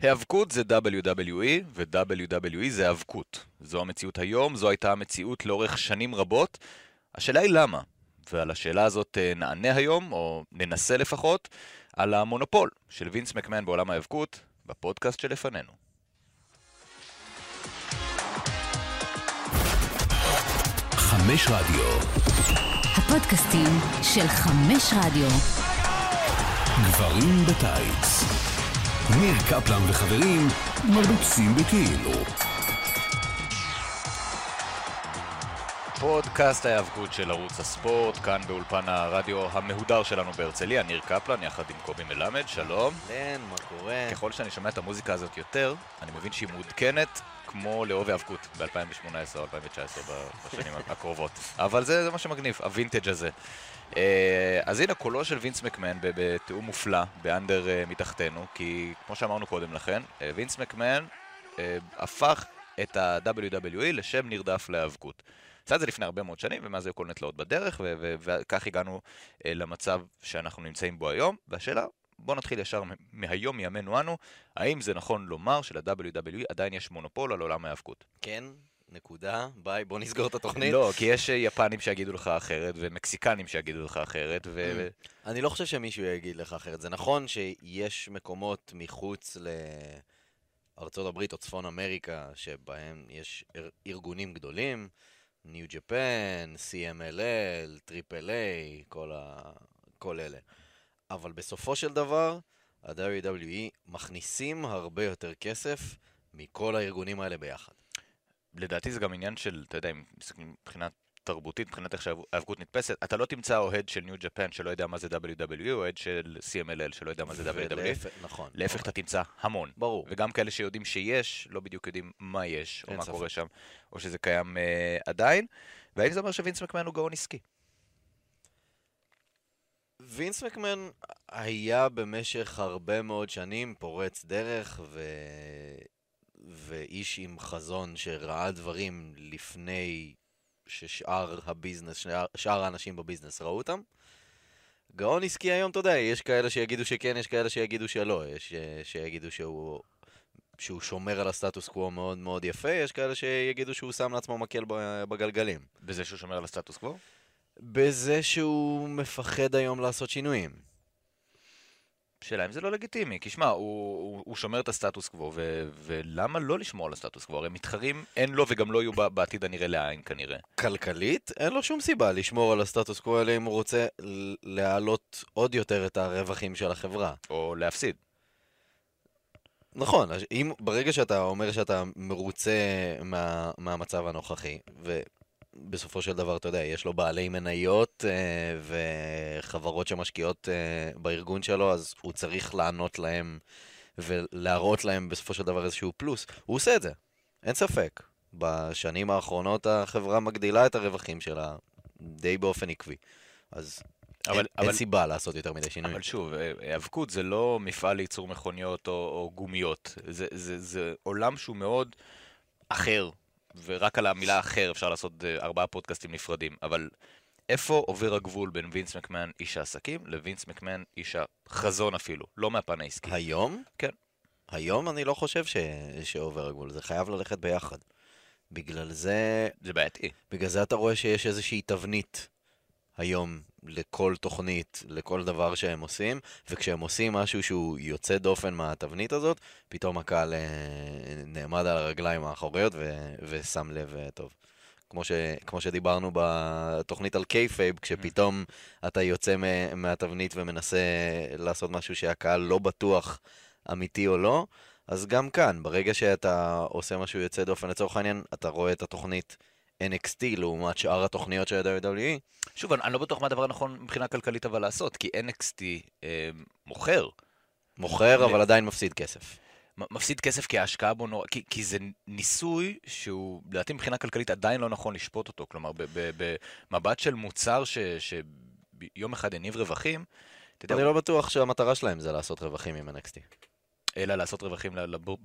היאבקות זה WWE, ו-WWE זה היאבקות. זו המציאות היום, זו הייתה המציאות לאורך שנים רבות. השאלה היא למה, ועל השאלה הזאת אה, נענה היום, או ננסה לפחות, על המונופול של וינס מקמן בעולם ההיאבקות, בפודקאסט שלפנינו. חמש רדיו. הפודקאסטים של חמש רדיו. גברים בטייץ. ניר קפלן וחברים מרוצים בכאילו. פודקאסט ההיאבקות של ערוץ הספורט, כאן באולפן הרדיו המהודר שלנו בהרצליה, ניר קפלן יחד עם קובי מלמד, שלום. אהלן, מה קורה? ככל שאני שומע את המוזיקה הזאת יותר, אני מבין שהיא מעודכנת כמו לאהוב היאבקות ב-2018 או 2019 בשנים הקרובות. אבל זה, זה מה שמגניב, הווינטג' הזה. אה, אז הנה קולו של וינס מקמן בתיאום מופלא, באנדר אה, מתחתנו, כי כמו שאמרנו קודם לכן, אה, וינס מקמן הפך את ה-WWE לשם נרדף להיאבקות. עשה את זה לפני הרבה מאוד שנים, ומאז היו כל מיני תלאות בדרך, וכך הגענו למצב שאנחנו נמצאים בו היום, והשאלה, בואו נתחיל ישר מהיום מימינו אנו, האם זה נכון לומר של-WWE עדיין יש מונופול על עולם ההיאבקות? כן, נקודה, ביי, בוא נסגור את התוכנית. לא, כי יש יפנים שיגידו לך אחרת, ומקסיקנים שיגידו לך אחרת, ו... אני לא חושב שמישהו יגיד לך אחרת. זה נכון שיש מקומות מחוץ לארצות הברית או צפון אמריקה, שבהם יש ארגונים גדולים, New Japan, CMLL, Triple A, כל, ה... כל אלה. אבל בסופו של דבר, ה-WWE מכניסים הרבה יותר כסף מכל הארגונים האלה ביחד. לדעתי זה גם עניין של, אתה יודע, אם מסתכלים מבחינה תרבותית, מבחינת איך שהאבקות נתפסת, אתה לא תמצא אוהד של ניו ג'פן שלא יודע מה זה WWE, אוהד של CMLL שלא יודע מה זה WWE. נכון. להפך. אתה תמצא המון. ברור. וגם כאלה שיודעים שיש, לא בדיוק יודעים מה יש, או מה. קורה שם, או שזה קיים uh, עדיין. והאם זה אומר שווינס מקמן הוא גאון עסקי? וינס מקמן היה במשך הרבה מאוד שנים פורץ דרך ו... ואיש עם חזון שראה דברים לפני ששאר הביזנס, שאר, שאר האנשים בביזנס ראו אותם. גאון עסקי היום, אתה יודע, יש כאלה שיגידו שכן, יש כאלה שיגידו שלא, יש uh, שיגידו שהוא, שהוא שומר על הסטטוס קוו מאוד מאוד יפה, יש כאלה שיגידו שהוא שם לעצמו מקל בגלגלים. בזה שהוא שומר על הסטטוס קוו? בזה שהוא מפחד היום לעשות שינויים. שאלה אם זה לא לגיטימי, כי שמע, הוא, הוא, הוא שומר את הסטטוס קוו, ו, ולמה לא לשמור על הסטטוס קוו? הרי מתחרים אין לו וגם לא יהיו בעתיד הנראה לעין כנראה. כלכלית, אין לו שום סיבה לשמור על הסטטוס קוו, אלא אם הוא רוצה להעלות עוד יותר את הרווחים של החברה. או להפסיד. נכון, אם, ברגע שאתה אומר שאתה מרוצה מה, מהמצב הנוכחי, ו... בסופו של דבר, אתה יודע, יש לו בעלי מניות אה, וחברות שמשקיעות אה, בארגון שלו, אז הוא צריך לענות להם ולהראות להם בסופו של דבר איזשהו פלוס. הוא עושה את זה, אין ספק. בשנים האחרונות החברה מגדילה את הרווחים שלה די באופן עקבי. אז אבל, אין, אבל, אין סיבה לעשות יותר מדי שינויים. אבל שוב, היאבקות זה לא מפעל לייצור מכוניות או, או גומיות. זה, זה, זה עולם שהוא מאוד אחר ורק על המילה אחר אפשר לעשות uh, ארבעה פודקאסטים נפרדים, אבל איפה עובר הגבול בין וינס מקמן איש העסקים לווינס מקמן איש החזון אפילו, לא מהפן העסקי. היום? כן. היום אני לא חושב ש... שעובר הגבול, זה חייב ללכת ביחד. בגלל זה... זה בעייתי. בגלל זה אתה רואה שיש איזושהי תבנית היום לכל תוכנית, לכל דבר שהם עושים, וכשהם עושים משהו שהוא יוצא דופן מהתבנית הזאת, פתאום הקהל אה, נעמד על הרגליים האחוריות ו- ושם לב אה, טוב. כמו, ש- כמו שדיברנו בתוכנית על kayfabe, כשפתאום אתה יוצא מהתבנית ומנסה לעשות משהו שהקהל לא בטוח אמיתי או לא, אז גם כאן, ברגע שאתה עושה משהו יוצא דופן, לצורך העניין, אתה רואה את התוכנית NXT לעומת שאר התוכניות של ה-WWE. שוב, אני, אני לא בטוח מה הדבר הנכון מבחינה כלכלית אבל לעשות, כי NXT אה, מוכר. מוכר, אבל עדיין מפסיד כסף. מפסיד כסף כי ההשקעה בו נורא, כי, כי זה ניסוי שהוא, לדעתי מבחינה כלכלית עדיין לא נכון לשפוט אותו. כלומר, במבט של מוצר ש, שיום אחד הניב רווחים, אתה יודע... אני לא בטוח שהמטרה שלהם זה לעשות רווחים עם NXT. אלא לעשות רווחים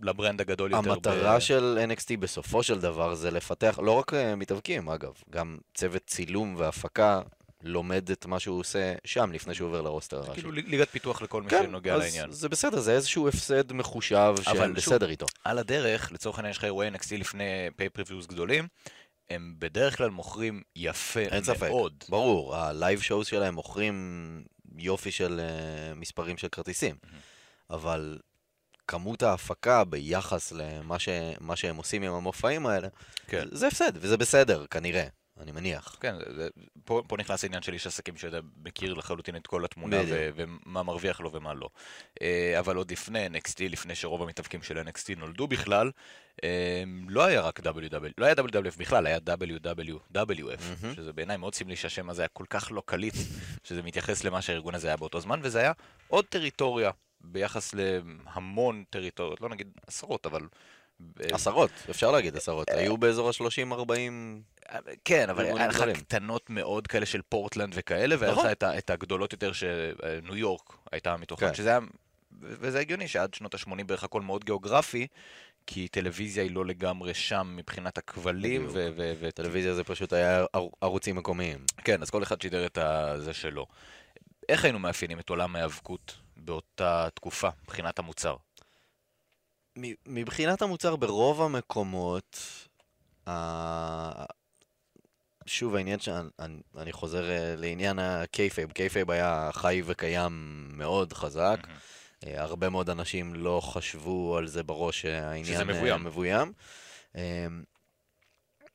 לברנד הגדול יותר. המטרה ב... של NXT בסופו של דבר זה לפתח, לא רק מתאבקים אגב, גם צוות צילום והפקה לומד את מה שהוא עושה שם לפני שהוא עובר לרוסטר הראשי. כאילו ליגת פיתוח לכל מי כן, שנוגע אז לעניין. זה בסדר, זה איזשהו הפסד מחושב שהם בסדר איתו. על הדרך, לצורך העניין יש לך אירועי NXT לפני pay-per-views גדולים, הם בדרך כלל מוכרים יפה אין ספק. מאוד. ברור, ה live shows שלהם מוכרים יופי של uh, מספרים של כרטיסים, אבל כמות ההפקה ביחס למה ש, מה שהם עושים עם המופעים האלה, כן. זה הפסד, וזה בסדר, כנראה, אני מניח. כן, זה- זה- פה, פה נכנס העניין של איש עסקים שיודע, מכיר לחלוטין את כל התמונה. ו- ומה מרוויח לו ומה לא. אה, אבל עוד לפני NXT, לפני שרוב המתאבקים של NXT נולדו בכלל, אה, לא היה רק WW, לא היה WWF בכלל, היה WWF, מהמם. שזה בעיניי מאוד סמלי שהשם הזה היה כל כך לא קליט, שזה מתייחס למה שהארגון הזה היה באותו זמן, וזה היה עוד טריטוריה ביחס להמון טריטוריות, לא נגיד עשרות, אבל... אה, עשרות, אפשר להגיד עשרות, אה, היו באזור ה-30-40, כן, אבל היה לך. קטנות מאוד כאלה של פורטלנד וכאלה, והיה לך נכון. את, הגדולות יותר שניו יורק הייתה מתוכן, כן. שזה היה, וזה הגיוני שעד שנות ה-80 בערך הכל מאוד גיאוגרפי, כי טלוויזיה היא לא לגמרי שם מבחינת הכבלים, בדיוק. ו... ו, ו טלוויזיה זה פשוט היה ער- ערוצים מקומיים. כן, אז כל אחד שידר את זה שלו. איך היינו מאפיינים את עולם ההיאבקות באותה תקופה, מבחינת המוצר? מבחינת המוצר ברוב המקומות, שוב העניין שאני אני- אני חוזר אה, לעניין ה kayfabe, kayfabe היה חי וקיים מאוד חזק, אה, הרבה מאוד אנשים לא חשבו על זה בראש שהעניין אה, מבוים. מבוים. אה,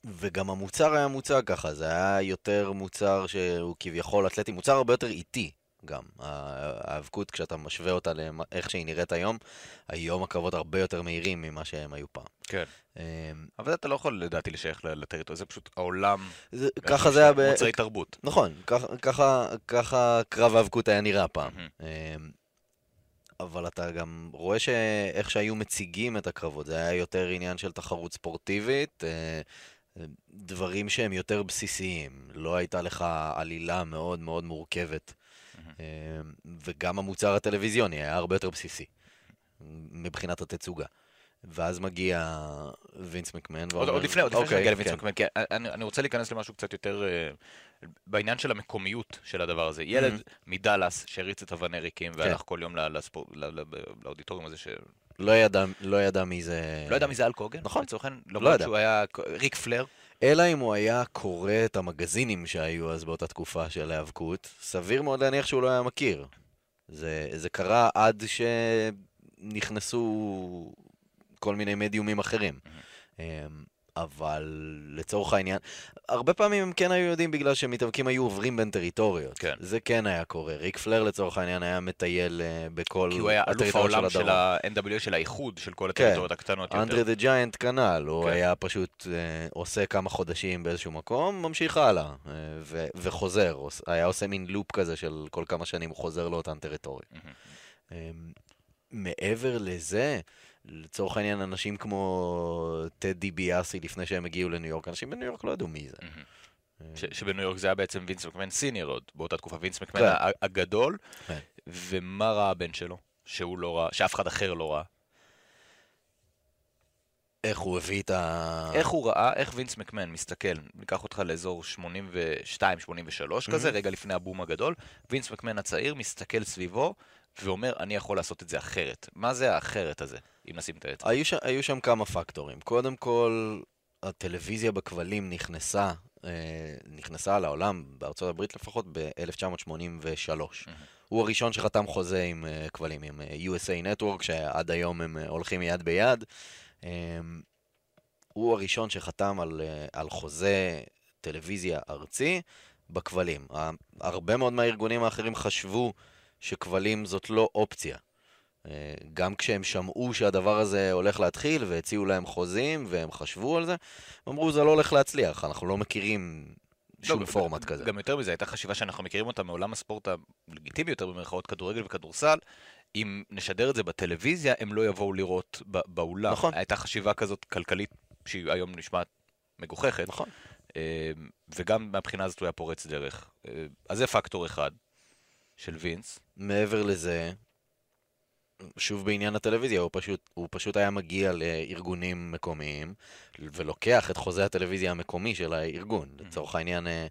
וגם המוצר היה מוצג ככה, זה היה יותר מוצר שהוא כביכול אתלטי, מוצר הרבה יותר איטי גם. ה- האבקות, כשאתה משווה אותה לאיך שהיא נראית היום, היום הקרבות הרבה יותר מהירים ממה שהם היו פעם. כן. אה, אבל אתה לא יכול לדעתי לשייך לטריטוריה, זה פשוט העולם. זה, ככה זה היה, ב... מוצרי תרבות. נכון, ככה, ככה, קרב האבקות היה נראה פעם. אמ, אבל אתה גם רואה שאיך שהיו מציגים את הקרבות, זה היה יותר עניין של תחרות ספורטיבית, אה, דברים שהם יותר בסיסיים. לא הייתה לך עלילה מאוד מאוד מורכבת. אמ, וגם המוצר הטלוויזיוני היה הרבה יותר בסיסי, מבחינת התצוגה. ואז מגיע וינס מקמן עוד, ואומר... עוד לפני, עוד לפני אוקיי, שנגיע לווינס כן. מקמן, כי אני, אני רוצה להיכנס למשהו קצת יותר אה, בעניין של המקומיות של הדבר הזה. ילד Mhm. מדאלאס שהריץ את הוונריקים כן. והלך כל יום לספור- ל- ל- לאודיטוריום הזה, שלא לא ידע, לא ידע מי זה... ידע מי זה אל קוגן, נכון. לצורך העניין, לא למרות ידע. שהוא היה ריק פלר, אלא אם הוא היה קורא את המגזינים שהיו אז באותה תקופה של ההיאבקות, סביר מאוד להניח שהוא לא היה מכיר. זה, זה קרה עד שנכנסו כל מיני מדיומים אחרים. אמ, אבל לצורך העניין, הרבה פעמים הם כן היו יודעים בגלל שמתאבקים היו עוברים בין טריטוריות. כן. זה כן היה קורה. ריק פלר לצורך העניין היה מטייל אה, בכל כי הוא היה אלוף הטריטוריות העולם של הדרום. ה-NWA, של האיחוד של כל כן. הטריטוריות הקטנות אנדרה יותר. דה ג'יינט כנ"ל, הוא כן. היה פשוט אה, עושה כמה חודשים באיזשהו מקום, ממשיך הלאה, אה, ו- וחוזר, היה עושה מין לופ כזה של כל כמה שנים הוא חוזר לאותן טריטוריות. מהמם. אה, מעבר לזה, לצורך העניין, אנשים כמו טדי ביאסי, לפני שהם הגיעו לניו יורק, אנשים בניו יורק לא ידעו מי זה. אה, שבניו יורק זה היה בעצם וינס מקמן סיניור עוד באותה תקופה, וינס מקמן כן. הגדול, כן. ומה ראה הבן שלו? שהוא לא ראה, שאף אחד אחר לא ראה. איך הוא הביא את ה... איך הוא ראה, איך וינס מקמן מסתכל, ניקח אותך לאזור 82-83 כזה, רגע לפני הבום הגדול, וינס מקמן הצעיר מסתכל סביבו ואומר, אני יכול לעשות את זה אחרת. מה זה האחרת הזה, אם נשים את האצבע? היו, ש... היו שם כמה פקטורים. קודם כל, הטלוויזיה בכבלים נכנסה, אה, נכנסה לעולם, בארצות הברית לפחות, ב-1983. הוא הראשון שחתם חוזה עם אה, כבלים, עם אה, USA Network, שעד היום הם אה, הולכים יד ביד. אה, הוא הראשון שחתם על, אה, על חוזה טלוויזיה ארצי בכבלים. הרבה מאוד מהארגונים האחרים חשבו שכבלים זאת לא אופציה. אה, גם כשהם שמעו שהדבר הזה הולך להתחיל והציעו להם חוזים והם חשבו על זה, הם אמרו זה לא הולך להצליח, אנחנו לא מכירים שום לא, פורמט כזה. גם יותר מזה, הייתה חשיבה שאנחנו מכירים אותה מעולם הספורט הלגיטימי יותר במרכאות כדורגל וכדורסל. אם נשדר את זה בטלוויזיה, הם לא יבואו לראות באולם. נכון. הייתה חשיבה כזאת כלכלית, שהיא היום נשמעת מגוחכת. נכון. אה, וגם מהבחינה הזאת הוא היה פורץ דרך. אה, אז זה פקטור אחד של וינס. מעבר לזה, שוב בעניין הטלוויזיה, הוא פשוט, הוא פשוט היה מגיע לארגונים מקומיים ולוקח את חוזה הטלוויזיה המקומי של הארגון. לצורך העניין, אה,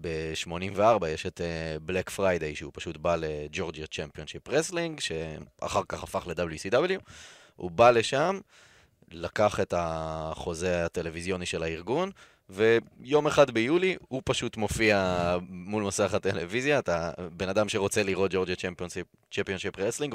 ב-84 יש את Black uh, Friday, שהוא פשוט בא ל Georgia Championship Wrestling, שאחר כך הפך ל-WCW. הוא בא לשם, לקח את החוזה הטלוויזיוני של הארגון, ויום אחד ביולי הוא פשוט מופיע מול מסך הטלוויזיה. אתה בן אדם שרוצה לראות Georgia Championship Wrestling,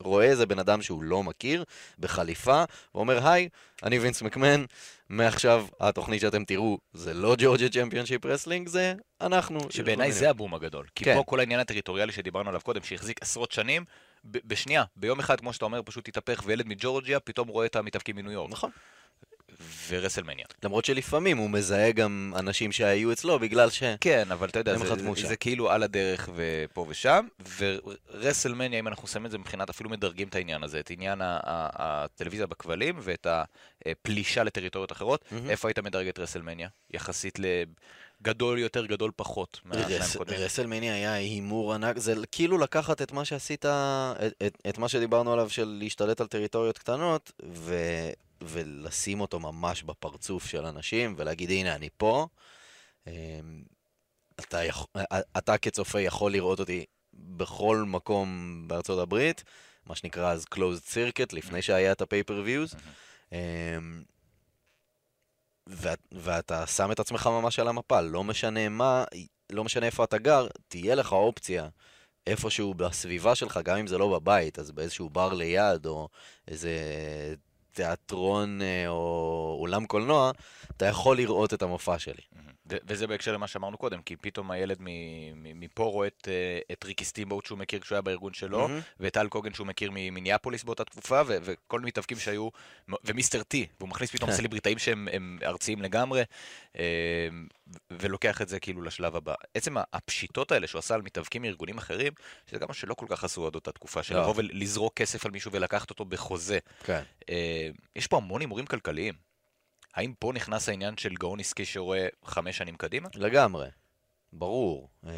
רואה, איזה בן אדם שהוא לא מכיר, בחליפה, ואומר, היי, אני וינס מקמן, מעכשיו התוכנית שאתם תראו זה לא Georgia Championship Wrestling, זה אנחנו. שבעיניי זה הבום הגדול. כי כן. פה כל העניין הטריטוריאלי שדיברנו עליו קודם, שהחזיק עשרות שנים, בשנייה, ביום אחד, כמו שאתה אומר, פשוט התהפך, וילד מג'ורג'יה פתאום רואה את המתאבקים מניו יורק. נכון. ורסלמניה. למרות שלפעמים הוא מזהה גם אנשים שהיו אצלו בגלל ש... כן, אבל אתה יודע, זה, זה. זה כאילו על הדרך ופה ושם, ורסלמניה, אם אנחנו שמים את זה מבחינת, אפילו מדרגים את העניין הזה, את עניין הטלוויזיה בכבלים ואת הפלישה לטריטוריות אחרות, מהמם. איפה היית מדרג את רסלמניה? יחסית לגדול יותר, גדול פחות מהשניים רס-. רסלמניה היה הימור ענק, זה כאילו לקחת את מה שעשית, את, את, את מה שדיברנו עליו של להשתלט על טריטוריות קטנות, ו, ולשים אותו ממש בפרצוף של אנשים, ולהגיד הנה אני פה. אמ, אתה, יכול, אתה כצופה יכול לראות אותי בכל מקום בארצות הברית, מה שנקרא אז closed circuit, לפני שהיה את ה-pay-per-views. אמ, ואת, ואתה שם את עצמך ממש על המפה, לא משנה מה, לא משנה איפה אתה גר, תהיה לך אופציה איפשהו בסביבה שלך, גם אם זה לא בבית, אז באיזשהו בר ליד, או איזה תיאטרון אה, או אולם קולנוע, אתה יכול לראות את המופע שלי. ו- וזה בהקשר למה שאמרנו קודם, כי פתאום הילד מ- מ- מפה רואה את, אה, את ריקי סטימבוט שהוא מכיר כשהוא היה בארגון שלו, מהמם. ואת טל קוגן שהוא מכיר ממיניאפוליס באותה תקופה, ו- וכל מתאבקים שהיו, ומיסטר טי, והוא מכניס פתאום כן. סלבריטאים שהם הם ארציים לגמרי, אה, ולוקח את זה כאילו לשלב הבא. עצם הפשיטות האלה שהוא עשה על מתאבקים מארגונים אחרים, שזה גם מה שלא כל כך עשו עד אותה תקופה, של לא. לבוא ולזרוק כסף על מישהו ולקחת אותו בחוזה. כן. אה, יש פה המון הימורים כלכליים. האם פה נכנס העניין של גאון עסקי שרואה חמש שנים קדימה? לגמרי, ברור. אמ,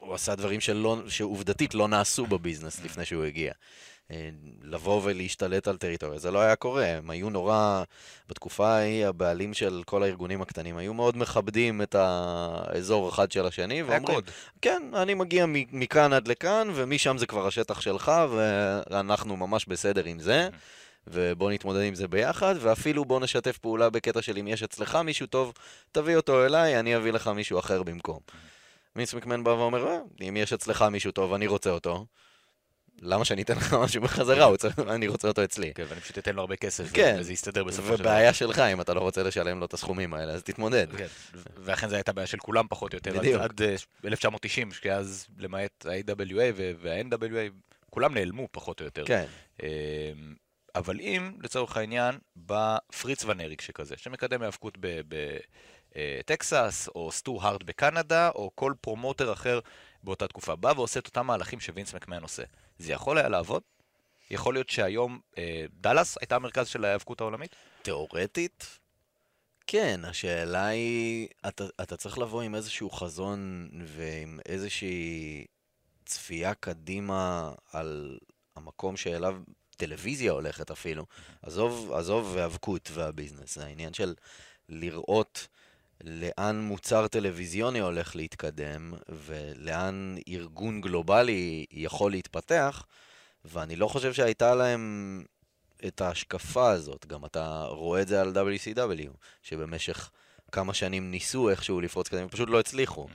הוא עשה דברים שלא, שעובדתית לא נעשו בביזנס לפני שהוא הגיע. אמ, לבוא ולהשתלט על טריטוריה, זה לא היה קורה. הם היו נורא, בתקופה ההיא הבעלים של כל הארגונים הקטנים היו מאוד מכבדים את האזור אחד של השני, ואומרים, קוד. כן, אני מגיע מכאן עד לכאן, ומשם זה כבר השטח שלך, ואנחנו ממש בסדר עם זה. ובוא נתמודד עם זה ביחד, ואפילו בוא נשתף פעולה בקטע של אם יש אצלך מישהו טוב, תביא אותו אליי, אני אביא לך מישהו אחר במקום. מיץ מקמן בא ואומר, "אה, אם יש אצלך מישהו טוב, אני רוצה אותו, למה שאני אתן לך משהו בחזרה? אני רוצה אותו אצלי. כן, ואני פשוט אתן לו הרבה כסף, כן. וזה יסתדר בסופו של דבר. ובעיה שלך, אם אתה לא רוצה לשלם לו את הסכומים האלה, אז תתמודד. כן, ואכן זו הייתה בעיה של כולם פחות או יותר, עד- בדיוק. עד אה, 1990, כי אז למעט ה-AWA וה-NWA, כולם נעלמו פחות או יותר. כן, אמ, אבל אם, לצורך העניין, בא פריץ ונריק שכזה, שמקדם היאבקות בטקסס, או סטו הארד בקנדה, או כל promoter אחר באותה תקופה, בא ועושה את אותם מהלכים שווינס מקמן עושה. זה יכול היה לעבוד? יכול להיות שהיום אה, דאלאס הייתה המרכז של ההיאבקות העולמית? תיאורטית, כן, השאלה היא, אתה, אתה צריך לבוא עם איזשהו חזון ועם איזושהי צפייה קדימה על המקום שאליו טלוויזיה הולכת אפילו. עזוב, עזוב היאבקות והביזנס, זה העניין של לראות לאן מוצר טלוויזיוני הולך להתקדם ולאן ארגון גלובלי יכול להתפתח, ואני לא חושב שהייתה להם את ההשקפה הזאת. גם אתה רואה את זה על WCW, שבמשך כמה שנים ניסו איכשהו לפרוץ קדימה, פשוט לא הצליחו.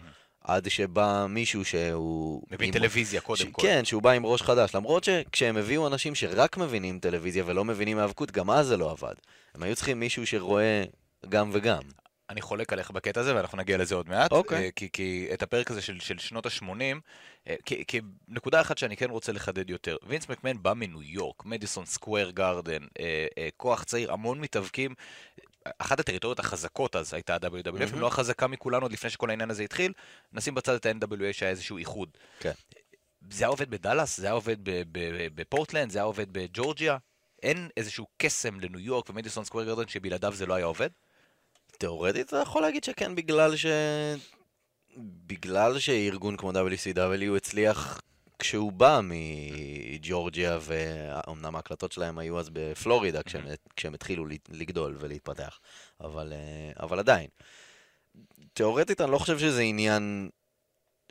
עד שבא מישהו שהוא... מבין עם- טלוויזיה ש... קודם כל. כן, שהוא בא עם ראש חדש. למרות שכשהם הביאו אנשים שרק מבינים טלוויזיה ולא מבינים האבקות, גם אז זה לא עבד. הם היו צריכים מישהו שרואה גם וגם. אני חולק עליך בקטע הזה, ואנחנו נגיע לזה עוד מעט. אוקיי. אה, כי, כי את הפרק הזה של, של שנות ה-80, כי, כי נקודה אחת שאני כן רוצה לחדד יותר. וינס מקמן בא מניו יורק, מדיסון סקוויר גארדן, אה, אה, כוח צעיר, המון מתאבקים. אחת הטריטוריות החזקות אז הייתה ה-WWF, אם מהמם. לא החזקה מכולנו עוד לפני שכל העניין הזה התחיל, נשים בצד את ה-NWA שהיה איזשהו איחוד. כן. זה היה עובד בדאלאס, זה היה עובד בפורטלנד, זה היה עובד בג'ורג'יה. אין איזשהו קסם לניו יורק ומדיסון סקוויר גארדן שבלעדיו זה לא היה עובד? תאורטית אתה יכול להגיד שכן, בגלל ש... בגלל שארגון כמו WCW הצליח כשהוא בא מג'ורג'יה, ואומנם ההקלטות שלהם היו אז בפלורידה כשהם, כשהם התחילו לגדול ולהתפתח, אבל, אה, אבל עדיין. תיאורטית אני לא חושב שזה עניין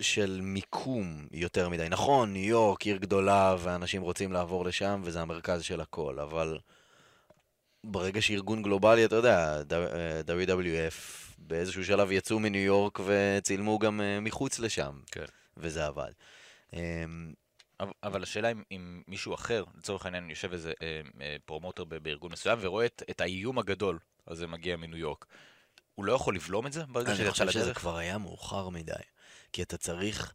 של מיקום יותר מדי. נכון, ניו יורק, עיר גדולה, ואנשים רוצים לעבור לשם, וזה המרכז של הכל, אבל ברגע שארגון גלובלי, אתה יודע, WWF באיזשהו שלב יצאו מניו יורק וצילמו גם אה, מחוץ לשם, כן. וזה עבד. אמ, אבל- השאלה אם, אם מישהו אחר, לצורך העניין יושב איזה אה, אה, פרומוטר בארגון מסוים ורואה את, את האיום הגדול הזה מגיע מניו יורק, הוא לא יכול לבלום את זה ברגע שזה אני יצא חושב שזה לדרך? כבר היה מאוחר מדי. כי אתה צריך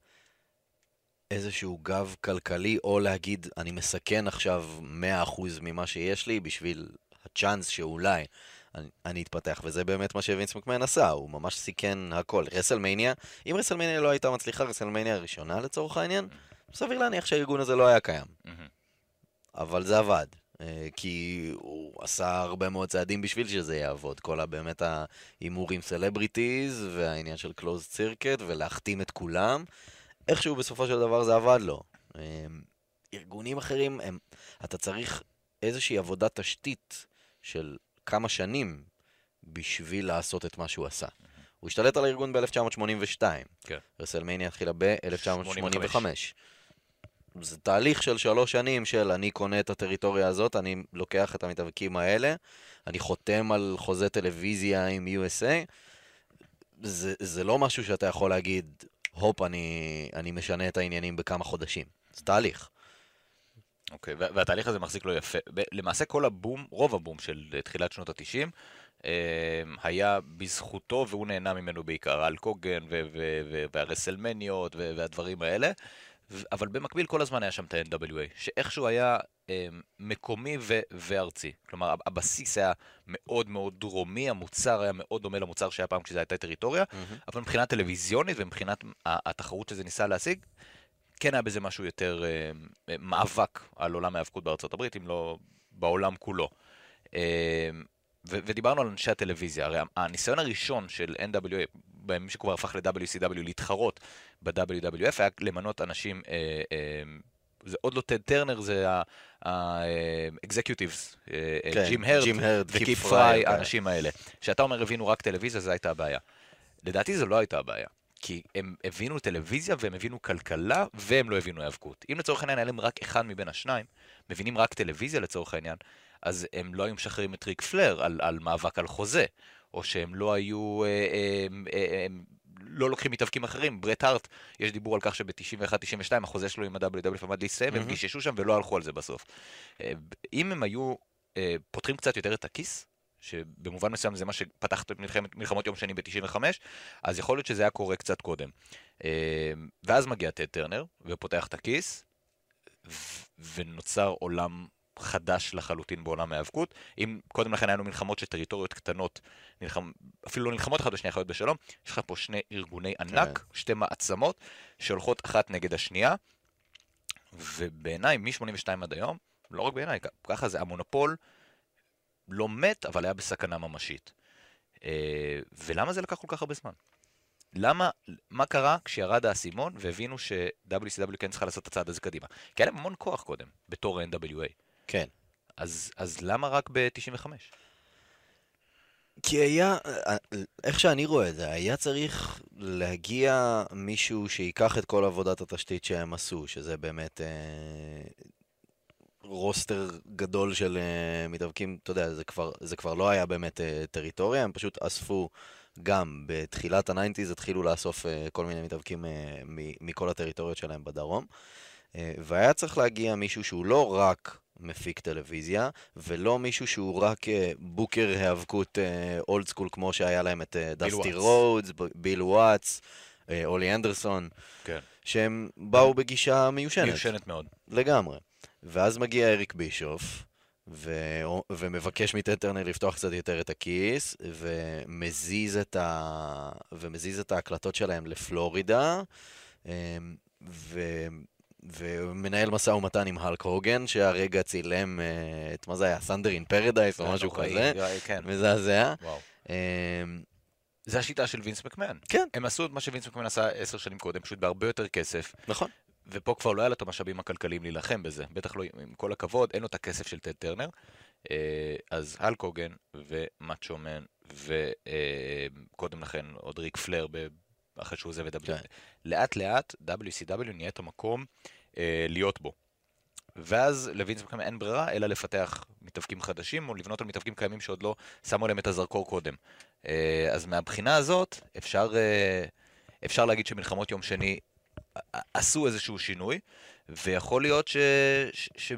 איזשהו גב כלכלי, או להגיד, אני מסכן עכשיו 100% ממה שיש לי בשביל הצ'אנס שאולי אני, אני אתפתח, וזה באמת מה שווינס מקמהן עשה, הוא ממש סיכן הכל. רסלמניה, אם רסלמניה לא הייתה מצליחה, רסלמניה הראשונה לצורך העניין, סביר להניח שהארגון הזה לא היה קיים. אבל זה עבד. אה, כי הוא עשה הרבה מאוד צעדים בשביל שזה יעבוד. כל באמת ההימור עם סלבריטיז, והעניין של closed circuit, ולהחתים את כולם. איכשהו בסופו של דבר זה עבד לו. אה, ארגונים אחרים, הם, אתה צריך איזושהי עבודת תשתית של כמה שנים בשביל לעשות את מה שהוא עשה. הוא השתלט על הארגון ב-1982. כן. רסלמניה התחילה ב-1985. זה תהליך של שלוש שנים של אני קונה את הטריטוריה הזאת, אני לוקח את המתאבקים האלה, אני חותם על חוזה טלוויזיה עם USA. זה, זה לא משהו שאתה יכול להגיד, הופ, אני, אני משנה את העניינים בכמה חודשים. זה תהליך. אוקיי, וה- והתהליך הזה מחזיק לו יפה. למעשה כל הבום, רוב הבום של תחילת שנות ה-90, היה בזכותו והוא נהנה ממנו בעיקר, על קוגן ו- ו- ו- והרסלמניות והדברים האלה. אבל במקביל כל הזמן היה שם את ה-NWA, שאיכשהו היה אה, מקומי ו- וארצי. כלומר, הב- הבסיס היה מאוד מאוד דרומי, המוצר היה מאוד דומה למוצר שהיה פעם כשזה הייתה טריטוריה, אבל מבחינה טלוויזיונית ומבחינת התחרות שזה ניסה להשיג, כן היה בזה משהו יותר אה, אה, מאבק על עולם ההיאבקות בארצות הברית, אם לא בעולם כולו. אה, ו- ודיברנו על אנשי הטלוויזיה, הרי הניסיון הראשון של NWA, בימים שכבר הפך ל-WCW להתחרות ב-WWF, היה למנות אנשים, אה, אה, זה עוד לא טד טרנר, זה כן, ג'ים הרד ג'ים הרד, וקיפ קיפ פריי. האנשים האלה. כשאתה אומר הבינו רק טלוויזיה, זו הייתה הבעיה. לדעתי זו לא הייתה הבעיה. כי הם הבינו טלוויזיה והם הבינו כלכלה והם לא הבינו היאבקות. אם לצורך העניין היה להם רק אחד מבין השניים, מבינים רק טלוויזיה לצורך העניין, אז הם לא היו משחררים את ריק פלר על, על מאבק על חוזה, או שהם לא היו, אה, אה, אה, אה, לא לוקחים מתאבקים אחרים. ברט הארט, יש דיבור על כך שב-91-92 החוזה שלו עם ה-WWF עמד להסתיים, הם מהמם. גיששו שם ולא הלכו על זה בסוף. אה, אם הם היו אה, פותחים קצת יותר את הכיס, שבמובן מסוים זה מה שפתח את מלחמת, מלחמות יום שני ב-95, אז יכול להיות שזה היה קורה קצת קודם. אה, ואז מגיע טד טרנר, ופותח את הכיס, ו- ונוצר עולם חדש לחלוטין בעולם ההיאבקות. אם קודם לכן היה לנו מלחמות של טריטוריות קטנות, נלחם, אפילו לא נלחמות אחת בשנייה חיות בשלום, יש לך פה שני ארגוני ענק, שתי מעצמות, שהולכות אחת נגד השנייה, ובעיניי, מ-82 עד היום, לא רק בעיניי, ככה זה, המונופול לא מת, אבל היה בסכנה ממשית. אה, ולמה זה לקח כל כך הרבה זמן? למה, מה קרה כשירד האסימון והבינו ש-WCW כן צריכה לעשות את הצעד הזה קדימה? כי היה להם המון כוח קודם, בתור ה-NWA. כן. אז, אז למה רק ב-95? כי היה, איך שאני רואה את זה, היה צריך להגיע מישהו שייקח את כל עבודת התשתית שהם עשו, שזה באמת אה, roster גדול של אה, מתאבקים, אתה יודע, זה כבר, זה כבר לא היה באמת אה, טריטוריה, הם פשוט אספו גם בתחילת ה nineties, התחילו לאסוף אה, כל מיני מתאבקים מ- מכל הטריטוריות שלהם בדרום, אה, והיה צריך להגיע מישהו שהוא לא רק מפיק טלוויזיה, ולא מישהו שהוא רק booker היאבקות old school, כמו שהיה להם את דסטי. רודס, ביל וואטס, אולה אנדרסון, כן. שהם באו בגישה מיושנת. מיושנת מאוד. לגמרי. ואז מגיע אריק בישוף, ו... ומבקש מטד טרנר לפתוח קצת יותר את הכיס, ומזיז את, ה... ומזיז את ההקלטות שלהם לפלורידה, אמ, ו... ומנהל משא ומתן עם הלק הוגן, שהרגע צילם אה, את, מה זה היה? סנדר אין פרדייס או משהו כזה, כן, מזעזע. אמ, זה השיטה של וינס מקמן. כן. הם עשו את מה שווינס מקמן עשה עשר שנים קודם, פשוט בהרבה יותר כסף, נכון. ופה כבר לא היה לו את המשאבים הכלכליים להילחם בזה. בטח לא, עם כל הכבוד, אין לו את הכסף של טד טרנר. אה, אז הוגן ומאצ'ו מן וקודם לכן עוד ריק פלר אחרי שהוא עוזב את כן. ה... לאט לאט WCW נהיה את המקום אה, להיות בו. ואז לווינס מקמן אין ברירה אלא לפתח מתאבקים חדשים או לבנות על מתאבקים קיימים שעוד לא שמו עליהם את הזרקור קודם. אה, אז מהבחינה הזאת אפשר, אפשר להגיד שמלחמות יום שני עשו איזשהו שינוי, ויכול להיות ש... ש... ש...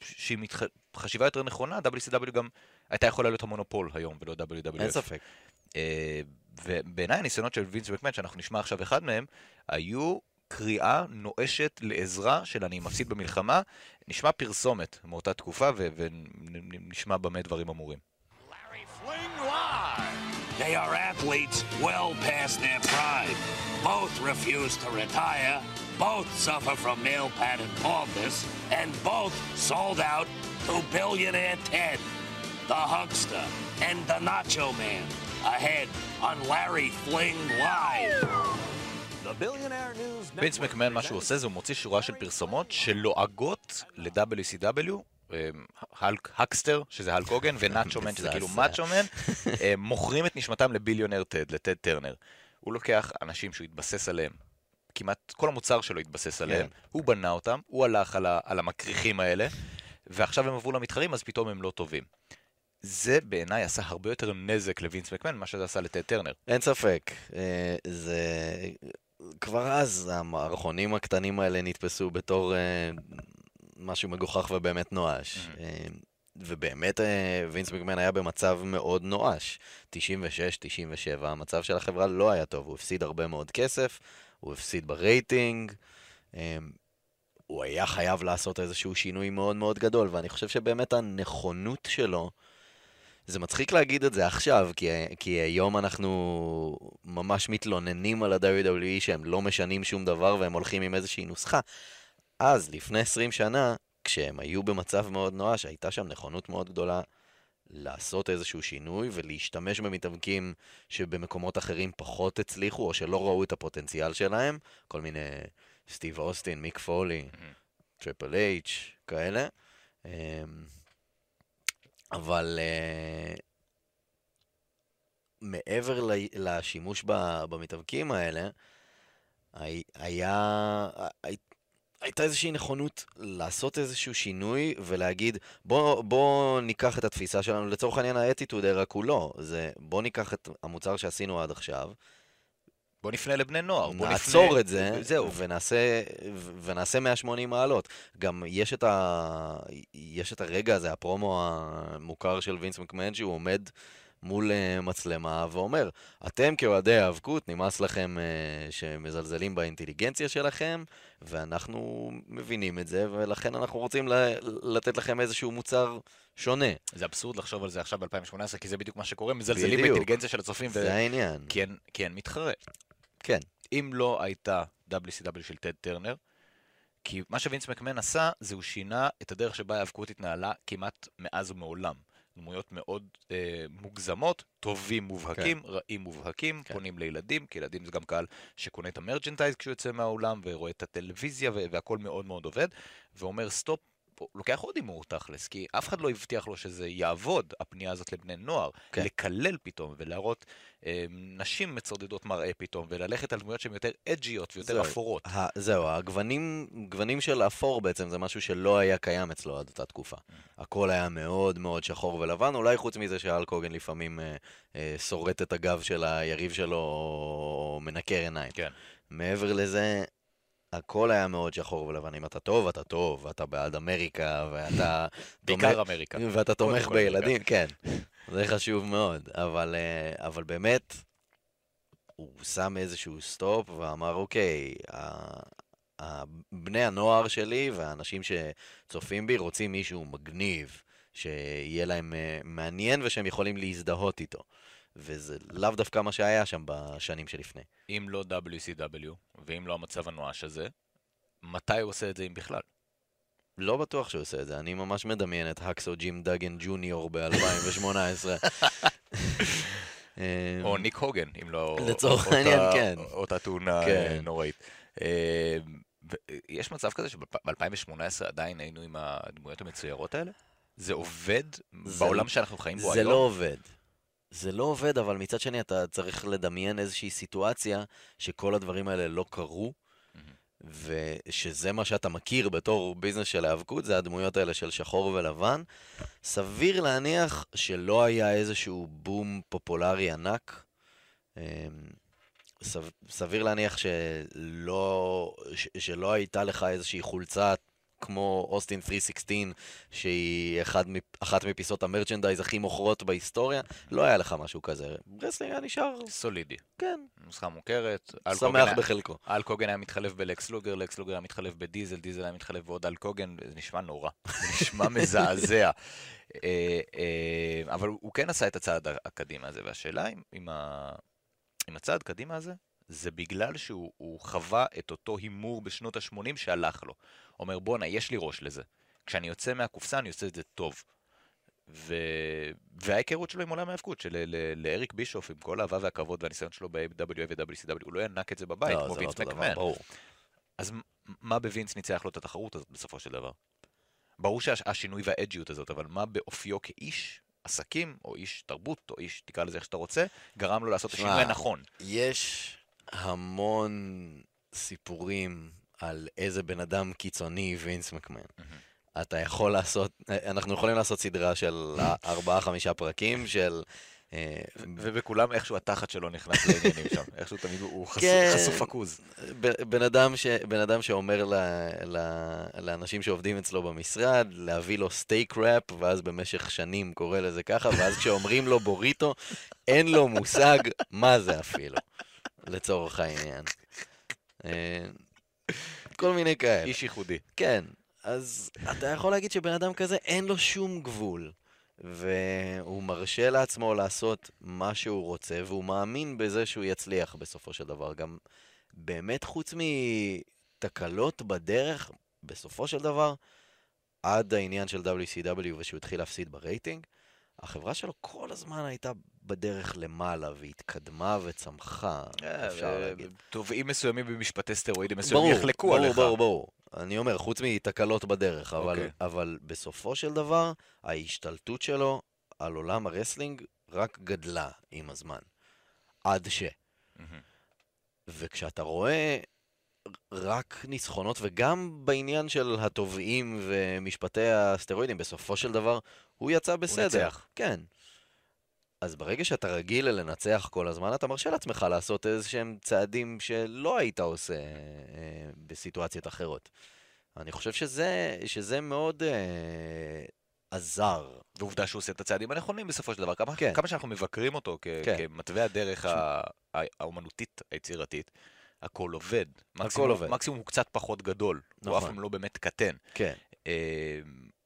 שעם מתח... חשיבה יותר נכונה, WCW גם הייתה יכולה להיות המונופול היום ולא WWF. אין ספק. אה, ובעיניי הניסיונות של וינס מקמן, שאנחנו נשמע עכשיו אחד מהם, היו קריאה נואשת לעזרה של אני מפסיד במלחמה. נשמע פרסומת מאותה תקופה ונשמע במה דברים אמורים. Larry Fling live. They are athletes well past their prime. Both refuse to retire. Both suffer from male pattern baldness, and both sold out to billionaire Ted, the Huckster, and the Nacho Man. Ahead on Larry Fling live. The Billionaire News וינס Network מקמן, מה שהוא presents- עושה זה הוא מוציא שורה של פרסומות שלועגות ל-WCW. ה-Huckster, שזה האלק הוגן, ונאצ'ו מן, שזה כאילו. מאצ'ו מן, אה, מוכרים את נשמתם ל billionaire טד, לטד טרנר. הוא לוקח אנשים שהוא התבסס עליהם, כמעט כל המוצר שלו התבסס עליהם, הוא בנה אותם, הוא הלך על, ה- על המקריחים האלה, ועכשיו הם עברו למתחרים, אז פתאום הם לא טובים. זה בעיניי עשה הרבה יותר נזק לווינס מקמן ממה שזה עשה לטד טרנר. אין ספק. אה, זה... כבר אז המערכונים הקטנים האלה נתפסו בתור אה, משהו מגוחך ובאמת נואש. אה, ובאמת אה, וינס מקמן היה במצב מאוד נואש. 96-97, המצב של החברה לא היה טוב, הוא הפסיד הרבה מאוד כסף, הוא הפסיד ברייטינג. אה, הוא היה חייב לעשות איזשהו שינוי מאוד מאוד גדול, ואני חושב שבאמת הנכונות שלו זה מצחיק להגיד את זה עכשיו, כי, כי היום אנחנו ממש מתלוננים על ה-WWE שהם לא משנים שום דבר והם הולכים עם איזושהי נוסחה. אז, לפני 20 שנה, כשהם היו במצב מאוד נואש, הייתה שם נכונות מאוד גדולה לעשות איזשהו שינוי ולהשתמש במתאבקים שבמקומות אחרים פחות הצליחו או שלא ראו את הפוטנציאל שלהם, כל מיני סטיב אוסטין, מיק פולי, טריפל אייץ', כאלה. אמ, אבל uh, מעבר לשימוש במתאבקים האלה, הי- היה... הי- הייתה איזושהי נכונות לעשות איזשהו שינוי ולהגיד בוא, בוא ניקח את התפיסה שלנו, לצורך העניין האטיטוד רק הוא לא, זה בוא ניקח את המוצר שעשינו עד עכשיו, בוא נפנה לבני נוער, בוא נעצור נפנה... את זה, זהו. ונעשה, ונעשה 180 מעלות. גם יש את, ה, יש את הרגע הזה, הפרומו המוכר של וינס מקמן, שהוא עומד מול uh, מצלמה ואומר, אתם כאוהדי האבקות, נמאס לכם uh, שמזלזלים באינטליגנציה שלכם, ואנחנו מבינים את זה, ולכן אנחנו רוצים לתת לכם איזשהו מוצר שונה. זה אבסורד לחשוב על זה עכשיו ב-2018, כי זה בדיוק מה שקורה, מזלזלים בדיוק. באינטליגנציה של הצופים, ו... זה העניין. כי אין- כי אין מתחרה. כן. אם לא הייתה WCW של טד טרנר, כי מה שווינס מקמן עשה, זה הוא שינה את הדרך שבה ההאבקות התנהלה כמעט מאז ומעולם. דמויות מאוד אה, מוגזמות, טובים מובהקים, כן. רעים מובהקים, כן. פונים לילדים, כי ילדים זה גם קהל שקונה את ה merchandise כשהוא יוצא מהאולם, ורואה את הטלוויזיה, והכל מאוד מאוד עובד, ואומר stop, לוקח עוד הימור תכלס, כי אף אחד לא הבטיח לו שזה יעבוד, הפנייה הזאת לבני נוער, כן. לקלל פתאום, ולהראות אה, נשים מצודדות מראה פתאום, וללכת על דמויות שהן יותר edgy-ות ויותר זהו. אפורות. ה- זהו, הגוונים גוונים של אפור בעצם זה משהו שלא היה קיים אצלו עד אותה תקופה. הכל היה מאוד מאוד שחור ולבן, אולי חוץ מזה שהאלק הוגן לפעמים אה, אה, שורט את הגב של היריב שלו או מנקר עיניים. כן. מעבר לזה, הכל היה מאוד שחור ולבן. אם אתה טוב, אתה טוב, ואתה בעד אמריקה, ואתה... בעיקר אמריקה. ואתה תומך בילדים, כן. זה חשוב מאוד. אבל, אה, אבל באמת, הוא שם איזשהו סטופ ואמר, אוקיי, בני הנוער שלי והאנשים שצופים בי רוצים מישהו מגניב, שיהיה להם אה, מעניין ושהם יכולים להזדהות איתו. וזה לאו דווקא מה שהיה שם בשנים שלפני. אם לא WCW, ואם לא המצב הנואש הזה, מתי הוא עושה את זה אם בכלל? לא בטוח שהוא עושה את זה, אני ממש מדמיין את הקסו ג'ים דאגן ג'וניור ב-2018. או ניק הוגן, אם לא... לצורך העניין, כן. אותה תאונה כן. אה, נוראית. אה, יש מצב כזה שב-2018 עדיין היינו עם הדמויות המצוירות האלה? זה עובד זה בעולם שאנחנו חיים בו זה היום? לא עובד. זה לא עובד, אבל מצד שני אתה צריך לדמיין איזושהי סיטואציה שכל הדברים האלה לא קרו, ושזה מה שאתה מכיר בתור ביזנס של האבקות, זה הדמויות האלה של שחור ולבן. סביר להניח שלא היה איזשהו בום פופולרי ענק. אמ, סב- סביר להניח שלא, ש- שלא הייתה לך איזושהי חולצה כמו אוסטין 316, שהיא אחד, אחת מפיסות ה merchandise הכי מוכרות בהיסטוריה, לא היה לך משהו כזה. wrestling היה נשאר, סולידי. כן, נוסחה מוכרת. שמח בחלקו. האלק הוגן היה מתחלף בלקס לוגר, לקס לוגר היה מתחלף בדיזל, דיזל היה מתחלף בעוד האלק הוגן, זה נשמע נורא, זה נשמע מזעזע. אה, אה, אבל הוא כן עשה את הצעד הקדימה הזה, והשאלה אם, אם, ה... אם הצעד קדימה הזה, זה בגלל שהוא הוא חווה את אותו הימור בשנות ה-80 שהלך לו. אומר, בואנה, יש לי ראש לזה. כשאני יוצא מהקופסה, אני עושה את זה טוב. ו... וההיכרות שלו עם עולם ההאבקות, שלאריק בישוף, עם כל האהבה והכבוד והניסיון שלו ב-AWA ו-WCW, הוא לא ינק את זה בבית, לא, כמו לא וינס דבר, מקמן. ברור. אז מה בווינס ניצח לו את התחרות הזאת בסופו של דבר? ברור שהשינוי והאג'יות הזאת, אבל מה באופיו כאיש עסקים, או איש תרבות, או איש, תקרא לזה איך שאתה רוצה, גרם לו לעשות את השינוי הנכון? יש המון סיפורים על איזה בן אדם קיצוני וינס מקמן. אתה יכול לעשות, אנחנו יכולים לעשות סדרה של ארבעה-חמישה פרקים של... אה, ובכולם איכשהו התחת שלו נכנס לעניינים שם. איכשהו תמיד הוא- חשוף- כן. עכוז. ב- בן אדם, שאומר לאנשים שעובדים אצלו במשרד להביא לו סטייק ראפ, ואז במשך שנים קורא לזה ככה, ואז כשאומרים לו בוריטו, אין לו מושג מה זה אפילו, לצורך העניין. אה, כל מיני כאלה. איש ייחודי. כן, אז אתה יכול להגיד שבן אדם כזה אין לו שום גבול. והוא מרשה לעצמו לעשות מה שהוא רוצה, והוא מאמין בזה שהוא יצליח בסופו של דבר. גם באמת חוץ מתקלות בדרך, בסופו של דבר, עד העניין של WCW ושהוא התחיל להפסיד ברייטינג, החברה שלו כל הזמן הייתה בדרך למעלה, והתקדמה וצמחה, אפשר אה, להגיד. תובעים מסוימים במשפטי סטרואידים מסוימים ברור, יחלקו ברור, עליך. ברור, ברור. אני אומר, חוץ מתקלות בדרך, אבל, אוקיי. אבל בסופו של דבר, ההשתלטות שלו על עולם הרסלינג רק גדלה עם הזמן. עד ש... מהמם. וכשאתה רואה רק ניצחונות, וגם בעניין של התובעים ומשפטי הסטרואידים, בסופו של דבר, הוא יצא בסדר. ניצח. כן. אז ברגע שאתה רגיל לנצח כל הזמן, אתה מרשה לעצמך לעשות איזה שהם צעדים שלא היית עושה אה, בסיטואציות אחרות. אני חושב שזה, שזה מאוד אה, עזר. ועובדה שהוא עושה את הצעדים הנכונים בסופו של דבר. כמה, כן. כמה שאנחנו מבקרים אותו כ- כן. כמתווה הדרך ה- האומנותית היצירתית, הכל עובד. מקסימום, עובד. מקסימום הוא קצת פחות גדול. הוא נכון. אף פעם לא באמת קטן. כן. אה,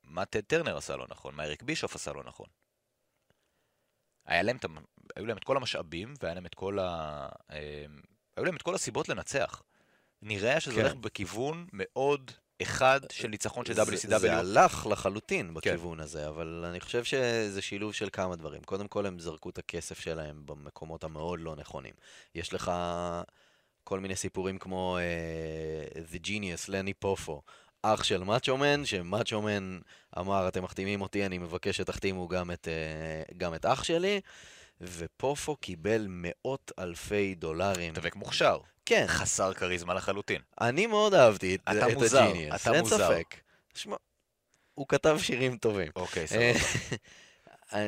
מה טד טרנר עשה לא נכון? מה אריק בישוף עשה לא נכון? היה להם, היו להם את כל המשאבים, והיה להם את כל ה... אה, היו להם את כל הסיבות לנצח. נראה שזה כן. הולך בכיוון מאוד אחד של ניצחון של זה, WCW. זה הלך לחלוטין בכיוון הזה, אבל אני חושב שזה שילוב של כמה דברים. קודם כל, הם זרקו את הכסף שלהם במקומות המאוד לא נכונים. יש לך כל מיני סיפורים כמו uh, The Genius, לני פופו, אח של מאצ'ו מן, שמאצ'ו מן אמר, אתם מחתימים אותי, אני מבקש שתחתימו גם את, uh, גם את אח שלי, ופופו קיבל מאות אלפי דולרים. מתאבק מוכשר. כן, חסר כריזמה לחלוטין. אני מאוד אהבתי את, אתה את מוזר, הג'יניוס, אתה אין מוזר. ספק. שמע, הוא כתב שירים טובים. אוקיי, אה, סבבה.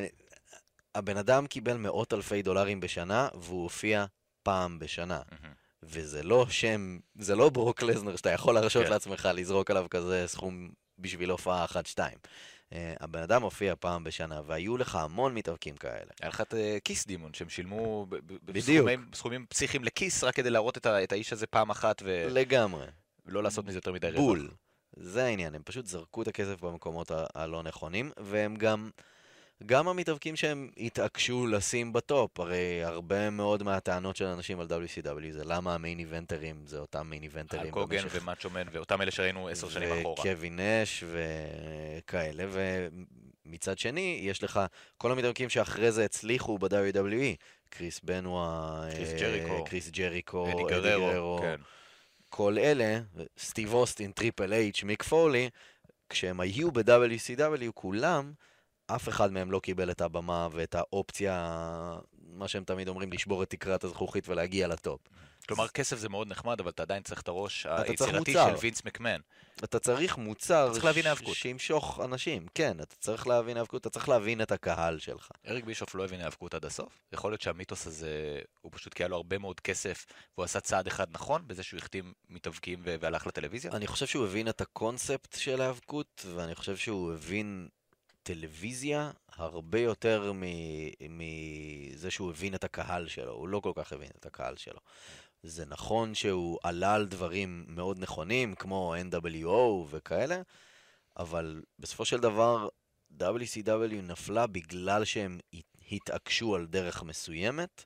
הבן אדם קיבל מאות אלפי דולרים בשנה, והוא הופיע פעם בשנה. מהמם. וזה לא שם, זה לא ברוק לזנר שאתה יכול להרשות כן. לעצמך לזרוק עליו כזה סכום בשביל הופעה אחת-שתיים. אה, הבן אדם הופיע פעם בשנה, והיו לך המון מתאבקים כאלה. היה לך את אה, כיס דימון, שהם שילמו ב- ב- בדיוק. בסכומים- בסכומים פסיכיים לכיס, רק כדי להראות את ה- את האיש הזה פעם אחת, ו- לגמרי. ולא לעשות מזה יותר מדי רווח. בול. זה העניין, הם פשוט זרקו את הכסף במקומות הלא נכונים, והם גם, גם המתאבקים שהם התעקשו לשים בטופ, הרי הרבה מאוד מהטענות של אנשים על WCW זה למה המיין איבנטרים זה אותם מיין איבנטרים על קוגן ומאצ'ו מן, ואותם אלה שראינו עשר שנים אחורה. וקווין נש וכאלה, ומצד שני, יש לך כל המתאבקים שאחרי זה הצליחו ב-WWE, קריס בנואה, קריס אה, ג'ריקו, קריס ג'ריקו, אדי גררו, כן. כל אלה, סטיב אוסטין, טריפל אייץ', מיק פולי, כשהם היו ב-WCW, כולם אף אחד מהם לא קיבל את הבמה ואת האופציה, מה שהם תמיד אומרים, לשבור את תקרת הזכוכית ולהגיע ל top. כלומר, כסף זה מאוד נחמד, אבל אתה עדיין צריך את הראש היצירתי. של וינס מקמן. אתה צריך מוצר צריך להבין. שימשוך אנשים, כן, אתה צריך להבין האבקות, אתה צריך להבין את הקהל שלך. אריק בישוף לא הבין היאבקות עד הסוף. יכול להיות שהמיתוס הזה, הוא פשוט כי היה לו הרבה מאוד כסף, והוא עשה צעד אחד נכון, בזה שהוא החתים מתאבקים והלך לטלוויזיה. אני חושב שהוא הבין את הקונספט של האבקות, ואני חושב שהוא הבין טלוויזיה הרבה יותר מ- מזה שהוא הבין את הקהל שלו, הוא לא כל כך הבין את הקהל שלו. זה נכון שהוא עלה על דברים מאוד נכונים, כמו NWO וכאלה, אבל בסופו של דבר WCW נפלה בגלל שהם הת- התעקשו על דרך מסוימת,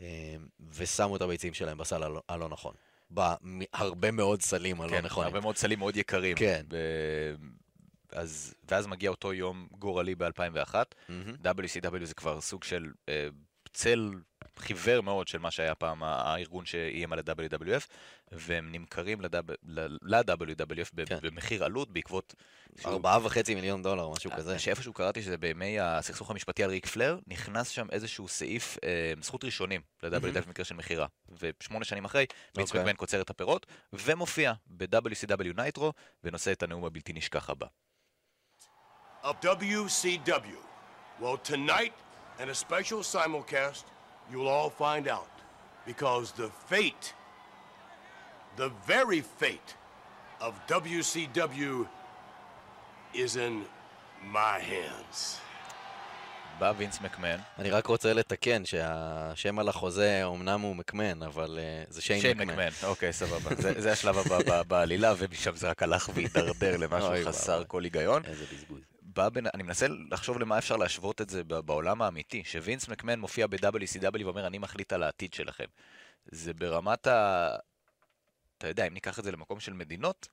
אה, ושמו את הביצים שלהם בסל הלא, הלא נכון. בהרבה מאוד סלים הלא כן, נכונים. הרבה מאוד סלים מאוד יקרים. כן. ב... אז, ואז מגיע אותו יום גורלי ב-2001. מהמם. WCW זה כבר סוג של אה, צל חיוור מאוד של מה שהיה פעם הארגון שאיים על ה-WWF, והם נמכרים ל-WWF כן. במחיר עלות בעקבות... ארבעה וחצי מיליון דולר, משהו כזה. שאיפשהו קראתי שזה בימי הסכסוך המשפטי על ריק פלר, נכנס שם איזשהו סעיף אה, זכות ראשונים ל-WWF במקרה של מכירה. ושמונה שנים אחרי, וינס אוקיי. מקמן קוצר את הפירות, ומופיע ב-WCW נייטרו, ונושא את הנאום הבלתי נשכח הבא. Of WCW. Well, tonight, in a special simulcast, you'll all find out. Because the fate, the very fate of WCW is in my hands. בא וינס מקמן, אני רק רוצה לתקן שהשם על החוזה אומנם הוא מקמן, אבל אה, זה שיין שיין מקמן. מקמן, אוקיי, סבבה. זה, זה השלב הבא בעלילה, ומשם זה רק הלך והידרדר למשהו חסר. כל היגיון. איזה בזבוז. בא בין, אני מנסה לחשוב למה אפשר להשוות את זה בעולם האמיתי, שווינס מקמן מופיע ב-WCW ואומר, אני מחליט על העתיד שלכם. זה ברמת ה... אתה יודע, אם ניקח את זה למקום של מדינות,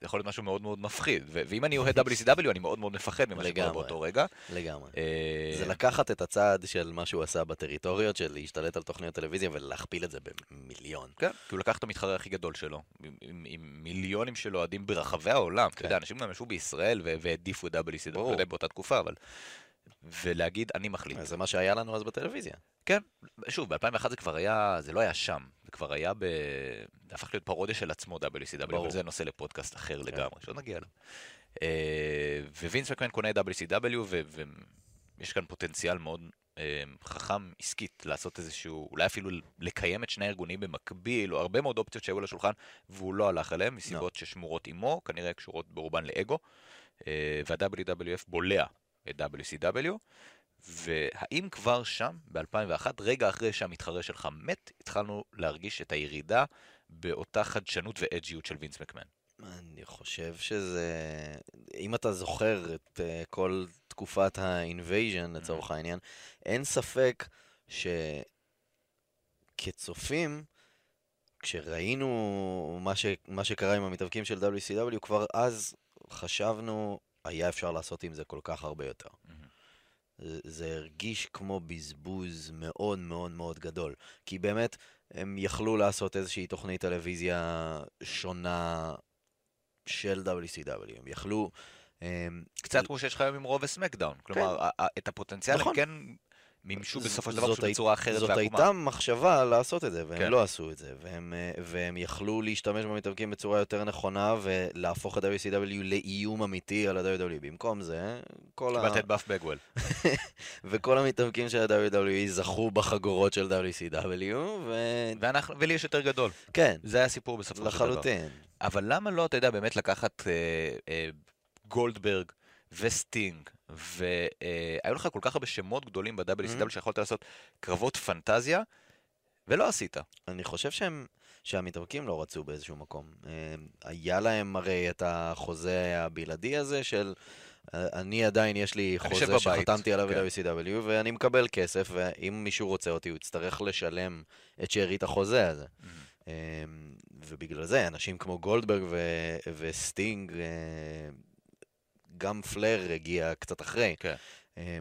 זה יכול להיות משהו מאוד מאוד מפחיד. ו- ואם אני אוהד WCW, אני מאוד מאוד מפחד ממה שקורה. באותו רגע. לגמרי. אה, זה לקחת את הצעד של מה שהוא עשה בטריטוריות, של להשתלט על תוכניות טלוויזיה ולהכפיל את זה במיליון. כן, כי הוא לקח את המתחרה הכי גדול שלו, עם, עם, עם מיליונים של אוהדים ברחבי העולם. אתה כן. יודע, אנשים גם ישבו בישראל והעדיפו את WCW, באותה תקופה, אבל... ולהגיד, אני מחליט. זה מה שהיה לנו אז בטלוויזיה. כן, שוב, ב-2001 זה כבר היה, זה לא היה שם, זה כבר היה ב... זה הפך להיות פרודיה של עצמו WCW, ברור. אבל זה נושא לפודקאסט אחר לגמרי, שעוד נגיע אליו. אה, ווינס מקמן קונה WCW, ויש כאן פוטנציאל מאוד אה, חכם עסקית לעשות איזשהו, אולי אפילו לקיים את שני הארגונים במקביל, או הרבה מאוד אופציות שהיו על השולחן, והוא לא הלך אליהם, מסיבות ששמורות עמו, כנראה קשורות ברובן לאגו, אה, וה-WWF בולע את WCW. והאם כבר שם, ב-2001, רגע אחרי שהמתחרה שלך מת, התחלנו להרגיש את הירידה באותה חדשנות ואג'יות של וינס מקמן? אני חושב שזה... אם אתה זוכר את uh, כל תקופת ה-invasion לצורך העניין, אין ספק שכצופים, כשראינו מה, ש... מה שקרה עם המתאבקים של WCW, כבר אז חשבנו, היה אפשר לעשות עם זה כל כך הרבה יותר. זה, זה הרגיש כמו בזבוז מאוד מאוד מאוד גדול. כי באמת, הם יכלו לעשות איזושהי תוכנית טלוויזיה שונה של WCW. הם יכלו... הם, קצת כמו שיש לך היום עם רוב וסמקדאון. כלומר, ה- את הפוטנציאל הם נכון. כן מימשו בסופו של דבר זאת בצורה אחרת זאת ועקומה. הייתה מחשבה לעשות את זה, והם כן. לא עשו את זה. והם, אה, והם יכלו להשתמש במתאבקים בצורה יותר נכונה ולהפוך את ה-WCW לאיום אמיתי על ה-WWE. במקום זה, כל ה... קיבלת את באף בגוול. וכל המתאבקים של ה-WWE זכו בחגורות של WCW, וכן, ואנחנו- ולי יש יותר גדל. זה היה הסיפור בסופו של דבר. לחלוטין. אבל למה לא, אתה יודע, באמת לקחת אה, אה, גולדברג וסטינג, והיו לך כל כך הרבה שמות גדולים ב-WCW שיכולת לעשות קרבות פנטזיה, ולא עשית. אני חושב שהם, שהמתאבקים לא רצו באיזשהו מקום. אה, היה להם הרי את החוזה הבלעדי הזה של אה, אני עדיין יש לי חוזה שחתמתי עליו כן. ב-WCW ואני מקבל כסף, ואם מישהו רוצה אותי הוא יצטרך לשלם את שארית החוזה הזה. Mm-hmm. אה, ובגלל זה אנשים כמו גולדברג וסטינג, גם פלר הגיע קצת אחרי. כן. אה,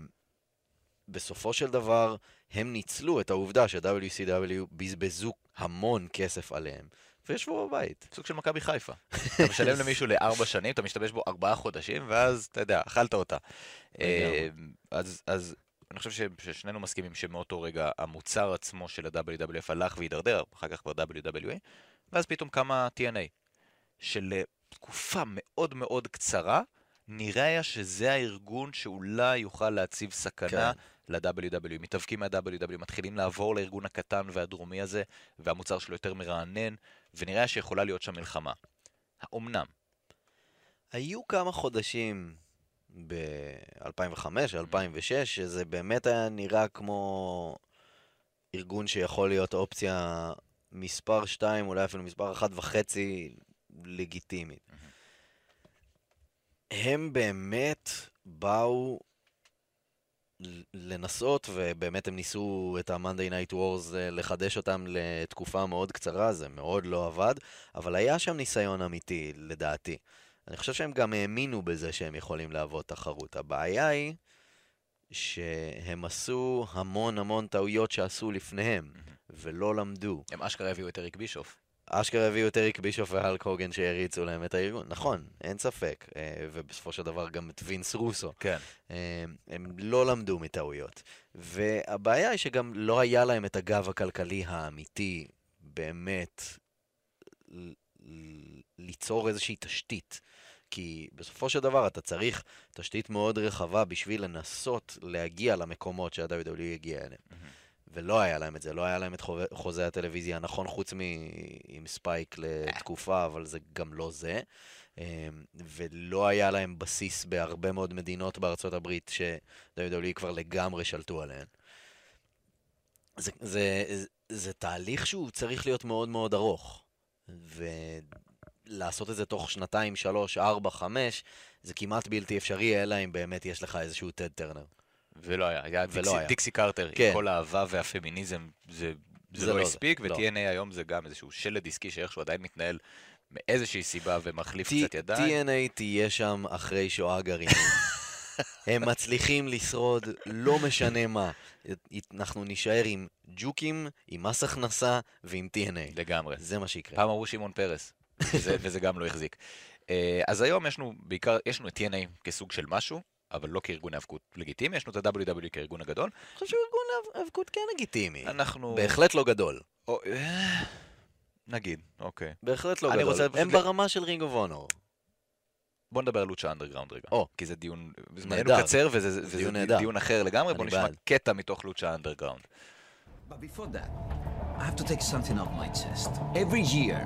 בסופו של דבר, הם ניצלו את העובדה ש-WCW בזבזו המון כסף עליהם, וישבו בבית. סוג של מכבי חיפה. אתה משלם למישהו לארבע שנים, אתה משתמש בו ארבעה חודשים, ואז, אתה יודע, אכלת אותה. אה, אז, אז אני חושב ש- ששנינו מסכימים שמאותו רגע המוצר עצמו של ה-WWF הלך והידרדר, אחר כך כבר WWE, ואז פתאום קמה TNA, שלתקופה מאוד מאוד קצרה, נראה היה שזה הארגון שאולי יוכל להציב סכנה כן. ל-WW. מתאבקים מה-WW, מתחילים לעבור לארגון הקטן והדרומי הזה, והמוצר שלו יותר מרענן, ונראה שיכולה להיות שם מלחמה. האומנם? היו כמה חודשים ב-2005, 2006, שזה באמת היה נראה כמו ארגון שיכול להיות אופציה מספר 2, אולי אפילו מספר אחת וחצי לגיטימית. הם באמת באו לנסות, ובאמת הם ניסו את ה-Monday Night Wars אה, לחדש אותם לתקופה מאוד קצרה, זה מאוד לא עבד, אבל היה שם ניסיון אמיתי, לדעתי. אני חושב שהם גם האמינו בזה שהם יכולים להוות תחרות. הבעיה היא שהם עשו המון המון טעויות שעשו לפניהם, ולא למדו. הם אשכרה הביאו את אריק בישוף. אשכרה הביאו את אריק בישוף והלק הוגן שהריצו להם את הארגון. נכון, אין ספק. אה, ובסופו של דבר גם את וינס רוסו. כן. אה, הם לא למדו מטעויות. והבעיה היא שגם לא היה להם את הגב הכלכלי האמיתי, באמת, ליצור איזושהי תשתית. כי בסופו של דבר אתה צריך תשתית מאוד רחבה בשביל לנסות להגיע למקומות שה-WWE הגיע אליהם. ולא היה להם את זה, לא היה להם את חוזה- הטלוויזיה הנכון, חוץ מ... עם ספייק לתקופה, אבל זה גם לא זה. אמ, ולא היה להם בסיס בהרבה מאוד מדינות בארצות הברית ש-WWE כבר לגמרי שלטו עליהן. זה, זה, זה, זה תהליך שהוא צריך להיות מאוד מאוד ארוך. ולעשות את זה תוך שנתיים, שלוש, ארבע, חמש, זה כמעט בלתי אפשרי, אלא אם באמת יש לך איזשהו טד טרנר. ולא היה, היה ולא דיקסי, היה. דיקסי קרטר, כן. עם כל האהבה והפמיניזם, זה, זה, זה לא לא הספיק, לא. ו-TNA היום זה גם איזשהו שלד עסקי שאיכשהו עדיין מתנהל מאיזושהי סיבה ומחליף קצת ידיים. TNA תהיה שם אחרי שואה גרעינית. הם מצליחים לשרוד, לא משנה מה. אנחנו נישאר עם ג'וקים, עם מס הכנסה ועם TNA. לגמרי. זה מה שיקרה. פעם אמרו שמעון פרס, וזה, וזה גם לא החזיק. אה, אז היום יש לנו בעיקר, יש לנו את TNA כסוג של משהו, אבל לא כארגון היאבקות לגיטימי, יש לנו את ה-WWE כארגון הגדול. אני חושב שארגון היאבקות כן לגיטימי. אנחנו... בהחלט לא גדול. או, אה, נגיד, אוקיי. בהחלט לא אני גדול. רוצה הם ברמה של רינג אוף אונור. בוא נדבר על לוצ'ה אנדרגראונד רגע. או. כי זה דיון, זמננו. קצר וזה וזה דיון דיון, אחר לגמרי, בוא נשמע בעד. קטע מתוך לוצ'ה אנדרגראונד. But before that, I have to take something off my chest. Every year,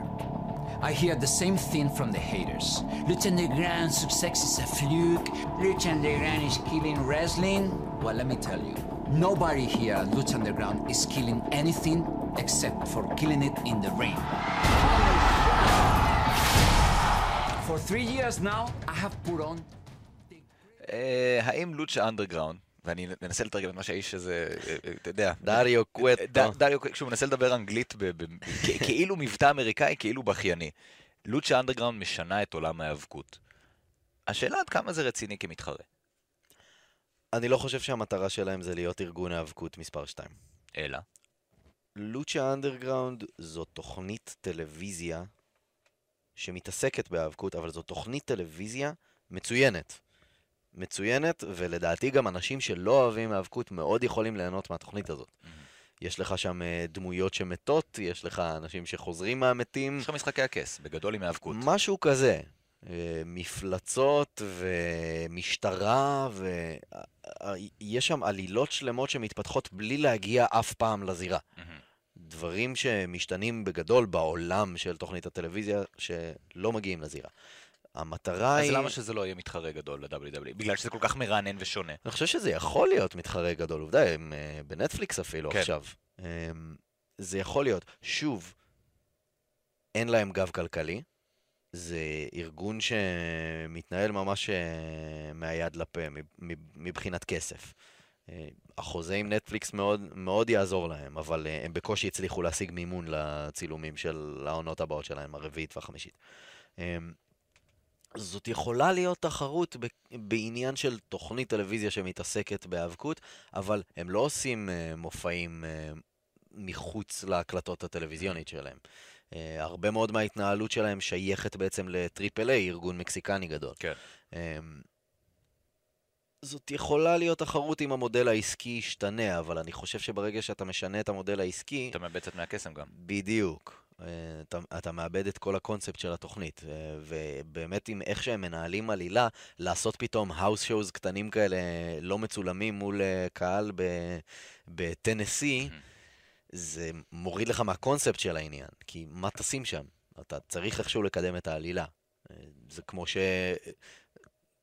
I hear the same thing from the haters. Lucha Underground success is a fluke. Lucha Underground is killing wrestling. Well, let me tell you, nobody here at Lucha Underground is killing anything except for killing it in the ring. For three years now, I have put on אה, האם לוצ'ה אנדרגראונד, ואני מנסה לתרגם את מה שהאיש הזה, אה, אה, אתה יודע, דריו קואטו. דריו, כשהוא מנסה לדבר אנגלית, כאילו מבטא אמריקאי, כאילו בכייני. לוצ'ה אנדרגראונד משנה את עולם ההיאבקות. השאלה עד כמה זה רציני כמתחרה. אני לא חושב שהמטרה שלהם זה להיות ארגון היאבקות מספר 2. אלא, לוצ'ה אנדרגראונד זו תוכנית טלוויזיה שמתעסקת בהיאבקות, אבל זו תוכנית טלוויזיה מצוינת. מצוינת, ולדעתי גם אנשים שלא אוהבים האבקות מאוד יכולים ליהנות מהתוכנית הזאת. יש לך שם אה, דמויות שמתות, יש לך אנשים שחוזרים מהמתים, יש לך משחקי הכס, בגדול עם היאבקות. משהו כזה. אה, מפלצות ומשטרה, ויש שם עלילות שלמות שמתפתחות בלי להגיע אף פעם לזירה. מהמם. דברים שמשתנים בגדול בעולם של תוכנית הטלוויזיה שלא מגיעים לזירה. המטרה אז היא... למה שזה לא יהיה מתחרה גדול ל-WWE? בגלל שזה כל כך מרענן ושונה. אני חושב שזה יכול להיות מתחרה גדול, עובדה, הם אה, בנטפליקס אפילו כן. עכשיו. אמ, זה יכול להיות. שוב, אין להם גב כלכלי, זה ארגון שמתנהל ממש אה, מהיד לפה מב- מב- מבחינת כסף. אה, החוזה עם נטפליקס מאוד, מאוד יעזור להם, אבל הם בקושי הצליחו להשיג מימון לצילומים של העונות הבאות שלהם, הרביעית והחמישית. אמ, זאת יכולה להיות תחרות בעניין של תוכנית טלוויזיה שמתעסקת בהיאבקות, אבל הם לא עושים uh, מופעים uh, מחוץ להקלטות הטלוויזיונית שלהם. אה, הרבה מאוד מההתנהלות שלהם שייכת בעצם לטריפל איי, ארגון מקסיקני גדול. כן. אה, זאת יכולה להיות תחרות אם המודל העסקי ישתנה, אבל אני חושב שברגע שאתה משנה את המודל העסקי, אתה מאבד קצת מהקסם גם. בדיוק. אה, אתה, אתה מאבד את כל הקונספט של התוכנית, אה, ובאמת עם איך שהם מנהלים עלילה, לעשות פתאום האוס שואוז קטנים כאלה לא מצולמים מול אה, קהל בטנסי, זה מוריד לך מהקונספט של העניין, כי מה תשים שם? אתה צריך איכשהו לקדם את העלילה. אה, זה כמו ש...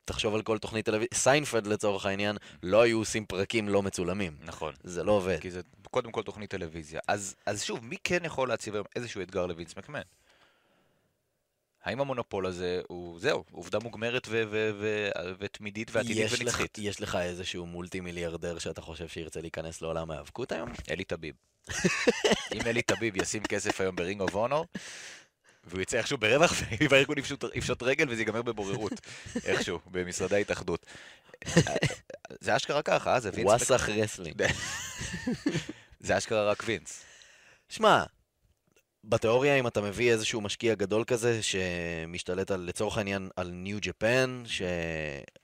תחשוב על כל תוכנית טלוויזיה, סיינפלד לצורך העניין, לא היו עושים פרקים לא מצולמים. נכון. זה לא עובד. כי זה קודם כל תוכנית טלוויזיה. אז, אז שוב, מי כן יכול להציב היום איזשהו אתגר לווינס מקמן? האם המונופול הזה הוא, זהו, עובדה מוגמרת ו- ו- ו- ותמידית ועתידית יש לך, ונצחית? יש לך איזשהו מולטי מיליארדר שאתה חושב שירצה להיכנס לעולם ההיאבקות היום? אלי טביב. אם אלי טביב ישים כסף היום ב-Ring of Honor, והוא יצא איכשהו ברווח, והארגון יפשוט, יפשוט רגל וזה ייגמר בבוררות, איכשהו, במשרדי ההתאחדות. זה אשכרה ככה, אה? זה וינס... וואסח רסלינג. זה אשכרה רק וינס. שמע, בתיאוריה אם אתה מביא איזשהו משקיע גדול כזה שמשתלט על, לצורך העניין על ניו ג'פאן,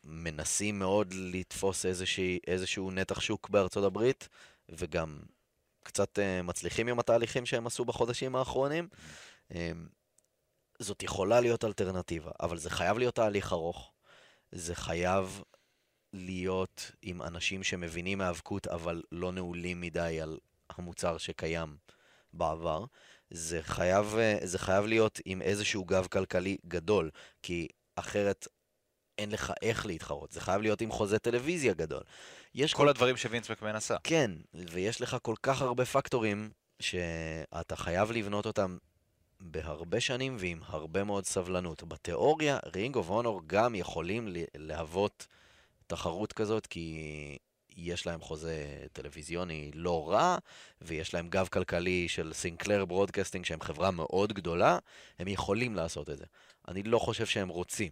שמנסים מאוד לתפוס איזושהי, איזשהו נתח שוק בארצות הברית, וגם קצת uh, מצליחים עם התהליכים שהם עשו בחודשים האחרונים, um, זאת יכולה להיות אלטרנטיבה, אבל זה חייב להיות תהליך ארוך, זה חייב להיות עם אנשים שמבינים האבקות אבל לא נעולים מדי על המוצר שקיים בעבר. זה חייב, אה, זה חייב להיות עם איזשהו גב כלכלי גדול, כי אחרת אין לך איך להתחרות. זה חייב להיות עם חוזה טלוויזיה גדול. יש כל הדברים שווינס מקמן עשה. כן, ויש לך כל כך הרבה פקטורים שאתה חייב לבנות אותם בהרבה שנים ועם הרבה מאוד סבלנות. בתיאוריה, Ring of Honor גם יכולים להוות תחרות כזאת, כי יש להם חוזה טלוויזיוני לא רע, ויש להם גב כלכלי של Sinclair Broadcasting, שהם חברה מאוד גדולה, הם יכולים לעשות את זה. אני לא חושב שהם רוצים.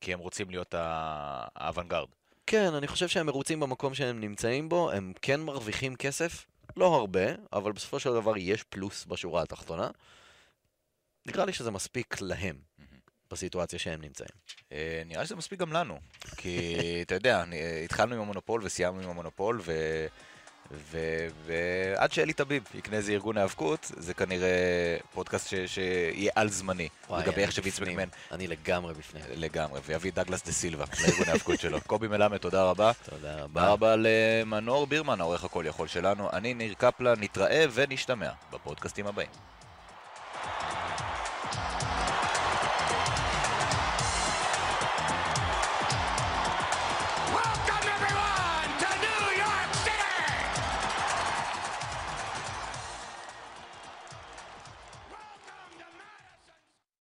כי הם רוצים להיות האוונגרד. כן, אני חושב שהם מרוצים במקום שהם נמצאים בו, הם כן מרוויחים כסף, לא הרבה, אבל בסופו של דבר יש פלוס בשורה התחתונה. נראה לי שזה מספיק להם, בסיטואציה שהם נמצאים. אה, נראה שזה מספיק גם לנו. כי, אתה יודע, אה, התחלנו עם המונופול וסיימנו עם המונופול, ו... ועד שאלי טביב יקנה איזה ארגון היאבקות, זה כנראה פודקאסט ש- שיהיה על זמני. לגבי איך בפנים. מקמן אני לגמרי בפנים. לגמרי, ויביא דגלס דה סילבה לארגון ההאבקות שלו. קובי מלמד, תודה רבה. תודה רבה. תודה רבה למנור בירמן, העורך הכל יכול שלנו. אני ניר קפלן, נתראה ונשתמע בפודקאסטים הבאים.